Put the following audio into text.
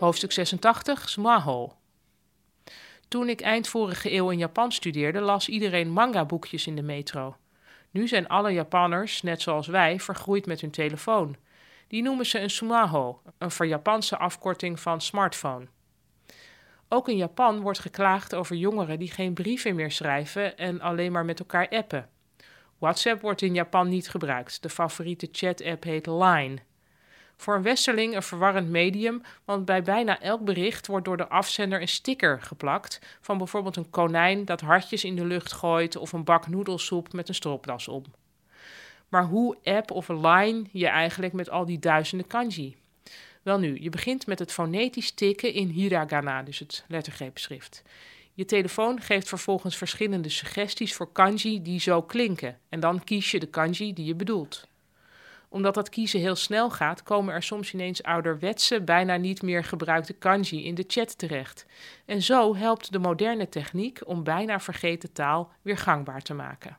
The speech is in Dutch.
Hoofdstuk 86, Smaho. Toen ik eind vorige eeuw in Japan studeerde, las iedereen manga-boekjes in de metro. Nu zijn alle Japanners, net zoals wij, vergroeid met hun telefoon. Die noemen ze een sumaho, een verjapanse afkorting van smartphone. Ook in Japan wordt geklaagd over jongeren die geen brieven meer schrijven en alleen maar met elkaar appen. WhatsApp wordt in Japan niet gebruikt. De favoriete chat-app heet Line. Voor een westerling een verwarrend medium, want bij bijna elk bericht wordt door de afzender een sticker geplakt van bijvoorbeeld een konijn dat hartjes in de lucht gooit of een bak noedelsoep met een stropdas om. Maar hoe app of line je eigenlijk met al die duizenden kanji? Welnu, je begint met het fonetisch tikken in hiragana, dus het lettergreepschrift. Je telefoon geeft vervolgens verschillende suggesties voor kanji die zo klinken. En dan kies je de kanji die je bedoelt. Omdat dat kiezen heel snel gaat, komen er soms ineens ouderwetse, bijna niet meer gebruikte kanji in de chat terecht. En zo helpt de moderne techniek om bijna vergeten taal weer gangbaar te maken.